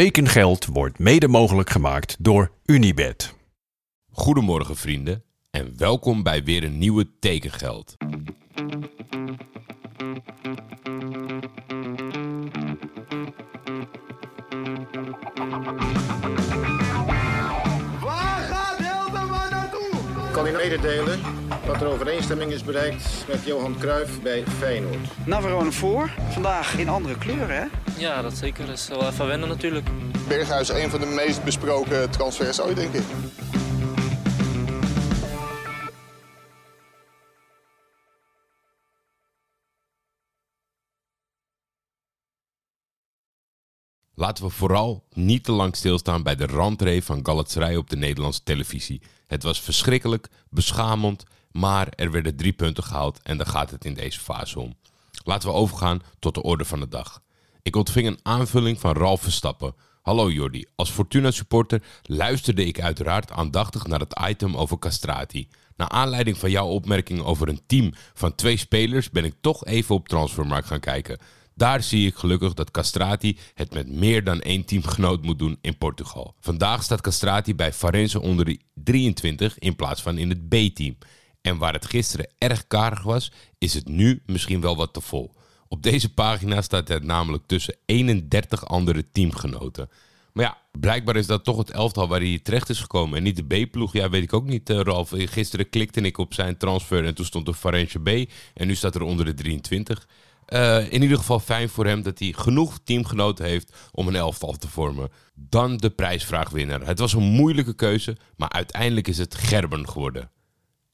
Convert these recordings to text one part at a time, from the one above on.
Tekengeld wordt mede mogelijk gemaakt door Unibed. Goedemorgen vrienden en welkom bij weer een nieuwe Tekengeld. Kan u mededelen dat er overeenstemming is bereikt met Johan Cruijff bij Feyenoord. Navarone voor. Vandaag in andere kleuren, hè? Ja, dat zeker. Dat is wel even wennen natuurlijk. Berghuis, een van de meest besproken transfers ooit, denk ik. Laten we vooral niet te lang stilstaan bij de randree van Galatasaray op de Nederlandse televisie. Het was verschrikkelijk, beschamend, maar er werden drie punten gehaald en daar gaat het in deze fase om. Laten we overgaan tot de orde van de dag. Ik ontving een aanvulling van Ralf Verstappen. Hallo Jordi, als Fortuna supporter luisterde ik uiteraard aandachtig naar het item over Castrati. Naar aanleiding van jouw opmerking over een team van twee spelers ben ik toch even op transfermarkt gaan kijken. Daar zie ik gelukkig dat Castrati het met meer dan één teamgenoot moet doen in Portugal. Vandaag staat Castrati bij Farense onder de 23 in plaats van in het B-team. En waar het gisteren erg karig was, is het nu misschien wel wat te vol. Op deze pagina staat het namelijk tussen 31 andere teamgenoten. Maar ja, blijkbaar is dat toch het elftal waar hij terecht is gekomen. En niet de B-ploeg. Ja, weet ik ook niet, uh, Ralf. Gisteren klikte ik op zijn transfer en toen stond er Farense B. En nu staat er onder de 23. Uh, in ieder geval fijn voor hem dat hij genoeg teamgenoten heeft om een elftal te vormen. Dan de prijsvraagwinnaar. Het was een moeilijke keuze, maar uiteindelijk is het Gerben geworden.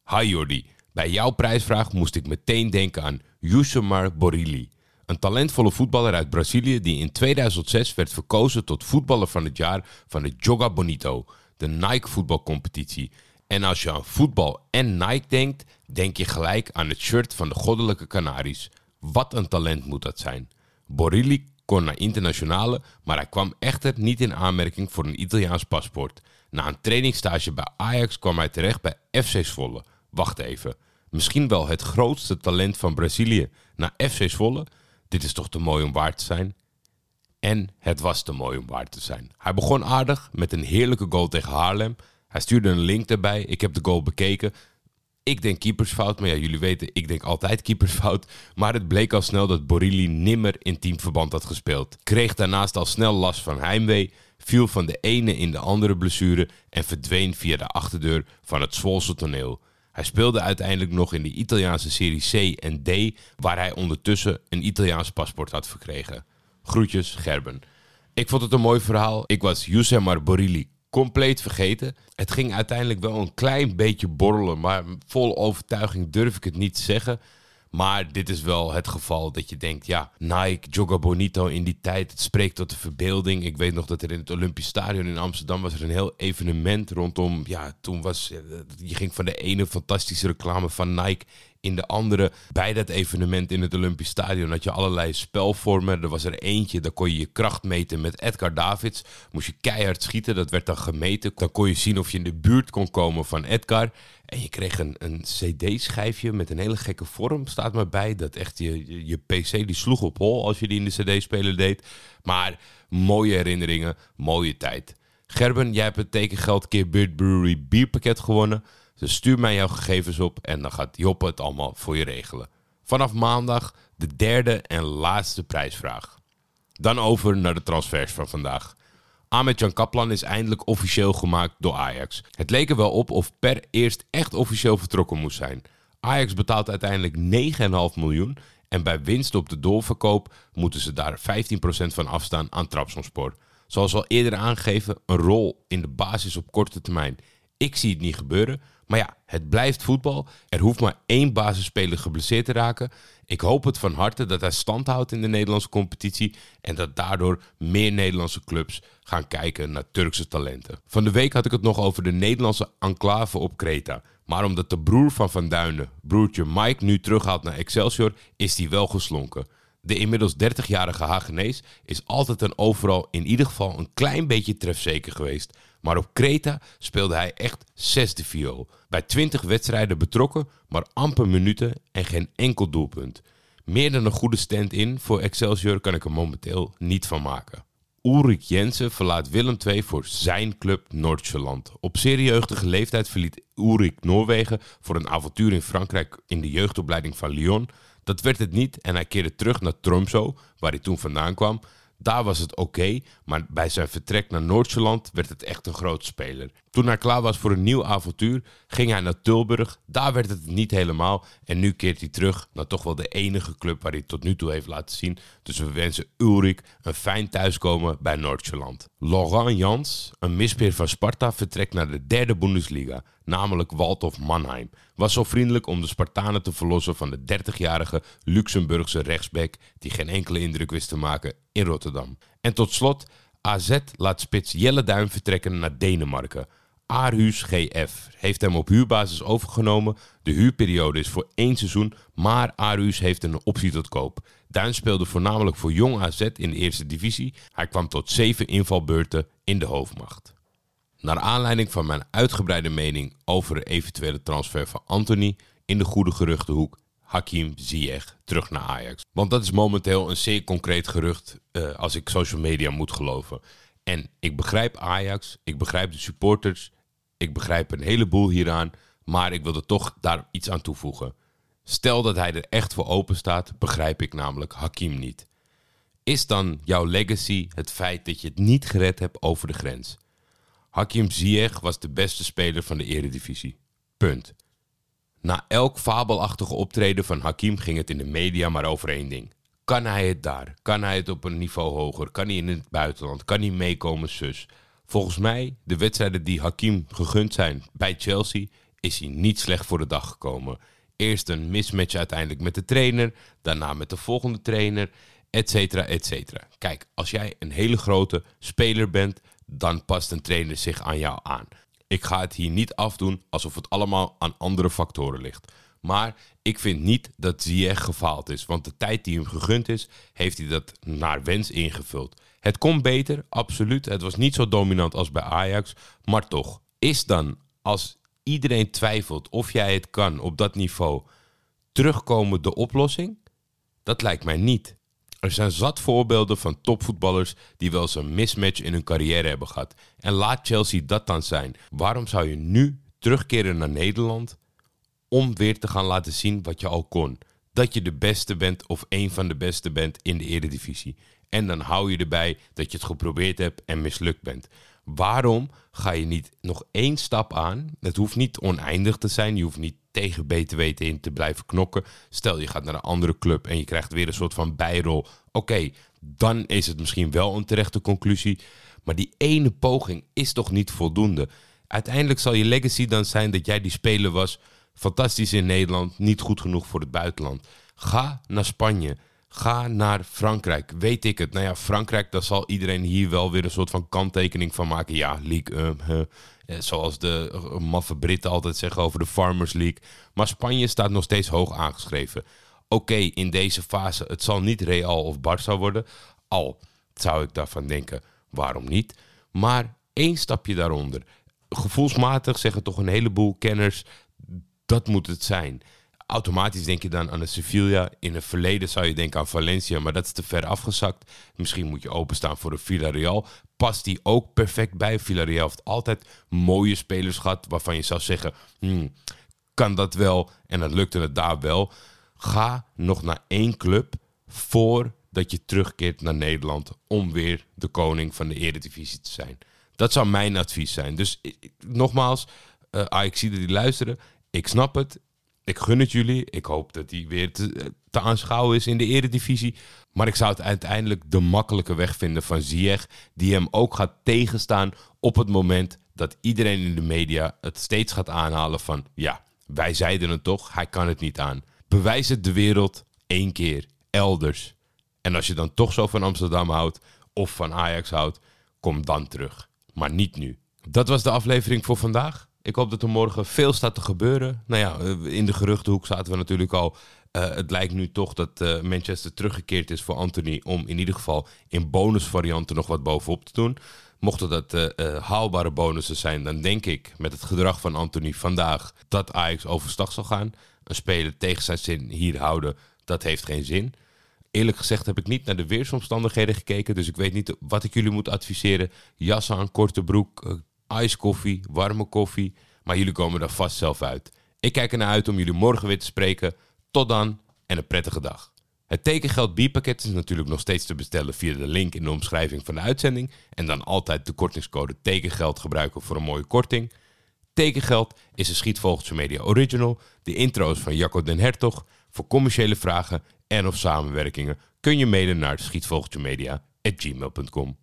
Hi Jordi, bij jouw prijsvraag moest ik meteen denken aan Yusemar Borilli. Een talentvolle voetballer uit Brazilië die in 2006 werd verkozen tot voetballer van het jaar van de Joga Bonito, de Nike voetbalcompetitie. En als je aan voetbal en Nike denkt, denk je gelijk aan het shirt van de goddelijke Canaries. Wat een talent moet dat zijn. Borilli kon naar internationale, maar hij kwam echter niet in aanmerking voor een Italiaans paspoort. Na een trainingstage bij Ajax kwam hij terecht bij FC Zwolle. Wacht even, misschien wel het grootste talent van Brazilië naar FC Zwolle? Dit is toch te mooi om waar te zijn? En het was te mooi om waar te zijn. Hij begon aardig met een heerlijke goal tegen Haarlem. Hij stuurde een link erbij. Ik heb de goal bekeken. Ik denk keepersfout, maar ja, jullie weten, ik denk altijd keepersfout. Maar het bleek al snel dat Borilli nimmer in teamverband had gespeeld. Kreeg daarnaast al snel last van heimwee, viel van de ene in de andere blessure en verdween via de achterdeur van het Zwolse toneel. Hij speelde uiteindelijk nog in de Italiaanse serie C en D, waar hij ondertussen een Italiaans paspoort had verkregen. Groetjes, Gerben. Ik vond het een mooi verhaal. Ik was Yusemar Borilli compleet vergeten. Het ging uiteindelijk wel een klein beetje borrelen, maar vol overtuiging durf ik het niet te zeggen. Maar dit is wel het geval dat je denkt, ja, Nike, Joga Bonito in die tijd, het spreekt tot de verbeelding. Ik weet nog dat er in het Olympisch Stadion in Amsterdam was er een heel evenement rondom, ja, toen was, je ging van de ene fantastische reclame van Nike in de andere. Bij dat evenement in het Olympisch Stadion had je allerlei spelvormen. Er was er eentje, daar kon je je kracht meten met Edgar Davids. Moest je keihard schieten, dat werd dan gemeten. Dan kon je zien of je in de buurt kon komen van Edgar. En je kreeg een, een cd-schijfje met een hele gekke vorm, staat maar bij. Dat echt je, je, pc die sloeg op hol als je die in de cd-speler deed. Maar mooie herinneringen, mooie tijd. Gerben, jij hebt het tekengeld keer Beard Brewery bierpakket gewonnen. Dus stuur mij jouw gegevens op en dan gaat Joppe het allemaal voor je regelen. Vanaf maandag de derde en laatste prijsvraag. Dan over naar de transfers van vandaag. Ahmed Jan Kaplan is eindelijk officieel gemaakt door Ajax. Het leek er wel op of per eerst echt officieel vertrokken moest zijn. Ajax betaalt uiteindelijk 9,5 miljoen en bij winst op de doorverkoop moeten ze daar 15% van afstaan aan Trabzonspor. Zoals al eerder aangegeven, een rol in de basis op korte termijn. Ik zie het niet gebeuren, maar ja, het blijft voetbal. Er hoeft maar één basisspeler geblesseerd te raken. Ik hoop het van harte dat hij stand houdt in de Nederlandse competitie en dat daardoor meer Nederlandse clubs gaan kijken naar Turkse talenten. Van de week had ik het nog over de Nederlandse enclave op Kreta. Maar omdat de broer van Van Duinen, broertje Mike, nu terughaalt naar Excelsior, is die wel geslonken. De inmiddels 30-jarige Hagenees is altijd en overal in ieder geval een klein beetje trefzeker geweest. Maar op Kreta speelde hij echt zesde viool. Bij 20 wedstrijden betrokken, maar amper minuten en geen enkel doelpunt. Meer dan een goede stand-in voor Excelsior kan ik er momenteel niet van maken. Ulrik Jensen verlaat Willem II voor zijn club Noordjylland. Op zeer jeugdige leeftijd verliet Ulrik Noorwegen voor een avontuur in Frankrijk in de jeugdopleiding van Lyon. Dat werd het niet en hij keerde terug naar Tromsø, waar hij toen vandaan kwam. Daar was het oké, maar bij zijn vertrek naar Noordjylland werd het echt een groot speler. Toen hij klaar was voor een nieuw avontuur, ging hij naar Tilburg. Daar werd het niet helemaal en nu keert hij terug naar toch wel de enige club waar hij tot nu toe heeft laten zien. Dus we wensen Ulrik een fijn thuiskomen bij Noordjylland. Laurent Jans, een mispeer van Sparta, vertrekt naar de derde Bundesliga, namelijk Waldhof Mannheim. Was zo vriendelijk om de Spartanen te verlossen van de 30-jarige Luxemburgse rechtsback die geen enkele indruk wist te maken in Rotterdam. En tot slot, AZ laat spits Jelle Duin vertrekken naar Denemarken. Aarhus GF heeft hem op huurbasis overgenomen. De huurperiode is voor één seizoen, maar Aarhus heeft een optie tot koop. Duin speelde voornamelijk voor Jong AZ in de eerste divisie. Hij kwam tot zeven invalbeurten in de hoofdmacht. Naar aanleiding van mijn uitgebreide mening over de eventuele transfer van Anthony in de goede geruchtenhoek Hakim Ziyech terug naar Ajax. Want dat is momenteel een zeer concreet gerucht uh, als ik social media moet geloven. En ik begrijp Ajax, ik begrijp de supporters, ik begrijp een heleboel hieraan, maar ik wil er toch daar iets aan toevoegen. Stel dat hij er echt voor open staat, begrijp ik namelijk Hakim niet. Is dan jouw legacy het feit dat je het niet gered hebt over de grens? Hakim Ziyech was de beste speler van de eredivisie. Punt. Na elk fabelachtige optreden van Hakim ging het in de media maar over één ding. Kan hij het daar? Kan hij het op een niveau hoger? Kan hij in het buitenland? Kan hij meekomen, zus? Volgens mij, de wedstrijden die Hakim gegund zijn bij Chelsea, is hij niet slecht voor de dag gekomen. Eerst een mismatch uiteindelijk met de trainer, daarna met de volgende trainer, et cetera, et cetera. Kijk, als jij een hele grote speler bent, dan past een trainer zich aan jou aan. Ik ga het hier niet afdoen alsof het allemaal aan andere factoren ligt. Maar ik vind niet dat Ziyech gefaald is. Want de tijd die hem gegund is, heeft hij dat naar wens ingevuld. Het kon beter, absoluut. Het was niet zo dominant als bij Ajax. Maar toch, is dan als iedereen twijfelt of jij het kan op dat niveau, terugkomen de oplossing? Dat lijkt mij niet. Er zijn zat voorbeelden van topvoetballers die wel eens een mismatch in hun carrière hebben gehad. En laat Chelsea dat dan zijn. Waarom zou je nu terugkeren naar Nederland om weer te gaan laten zien wat je al kon? Dat je de beste bent of een van de beste bent in de eredivisie. En dan hou je erbij dat je het geprobeerd hebt en mislukt bent. Waarom ga je niet nog één stap aan? Het hoeft niet oneindig te zijn. Je hoeft niet tegen beter weten in te blijven knokken. Stel je gaat naar een andere club en je krijgt weer een soort van bijrol. Oké, dan is het misschien wel een terechte conclusie. Maar die ene poging is toch niet voldoende. Uiteindelijk zal je legacy dan zijn dat jij die speler was. Fantastisch in Nederland, niet goed genoeg voor het buitenland. Ga naar Spanje. Ga naar Frankrijk. Weet ik het. Nou ja, Frankrijk, daar zal iedereen hier wel weer een soort van kanttekening van maken. Ja, League, uh, zoals de maffe Britten altijd zeggen over de Farmers League. Maar Spanje staat nog steeds hoog aangeschreven. Oké, in deze fase, het zal niet Real of Barça worden. Al zou ik daarvan denken, waarom niet? Maar één stapje daaronder. Gevoelsmatig zeggen toch een heleboel kenners, dat moet het zijn automatisch denk je dan aan de Sevilla. In het verleden zou je denken aan Valencia, maar dat is te ver afgezakt. Misschien moet je openstaan voor de Villarreal. Past die ook perfect bij? Villarreal heeft altijd mooie spelers gehad waarvan je zou zeggen, hmm, kan dat wel? En dan lukte het daar wel. Ga nog naar één club voordat je terugkeert naar Nederland om weer de koning van de eredivisie te zijn. Dat zou mijn advies zijn. Dus nogmaals, uh, ik zie dat die luisteren. Ik snap het. Ik gun het jullie. Ik hoop dat hij weer te, te, aanschouwen is in de eredivisie. Maar ik zou het uiteindelijk de makkelijke weg vinden van Ziyech. Die hem ook gaat tegenstaan op het moment dat iedereen in de media het steeds gaat aanhalen van... Ja, wij zeiden het toch, hij kan het niet aan. Bewijs het de wereld één keer, elders. En als je dan toch zo van Amsterdam houdt of van Ajax houdt, kom dan terug. Maar niet nu. Dat was de aflevering voor vandaag. Ik hoop dat er morgen veel staat te gebeuren. Nou ja, eh, in de geruchtenhoek zaten we natuurlijk al. Uh, het lijkt nu toch dat uh, Manchester teruggekeerd is voor Anthony om in ieder geval in bonusvarianten nog wat bovenop te doen. Mochten dat uh, haalbare bonussen zijn, dan denk ik met het gedrag van Anthony vandaag dat Ajax overstag zal gaan. Een speler tegen zijn zin hier houden, dat heeft geen zin. Eerlijk gezegd heb ik niet naar de weersomstandigheden gekeken, dus ik weet niet wat ik jullie moet adviseren. Jas aan, korte broek, uh, ijskoffie, warme koffie. Maar jullie komen er vast zelf uit. Ik kijk ernaar uit om jullie morgen weer te spreken. Tot dan en een prettige dag. Het tekengeld bierpakket is natuurlijk nog steeds te bestellen via de link in de omschrijving van de uitzending. En dan altijd de kortingscode tekengeld gebruiken voor een mooie korting. Tekengeld is een Schietvogeltje Media Original. De intro is van Jacco den Hertog. Voor commerciële vragen en of samenwerkingen kun je mailen naar schietvogeltjemedia.gmail.com.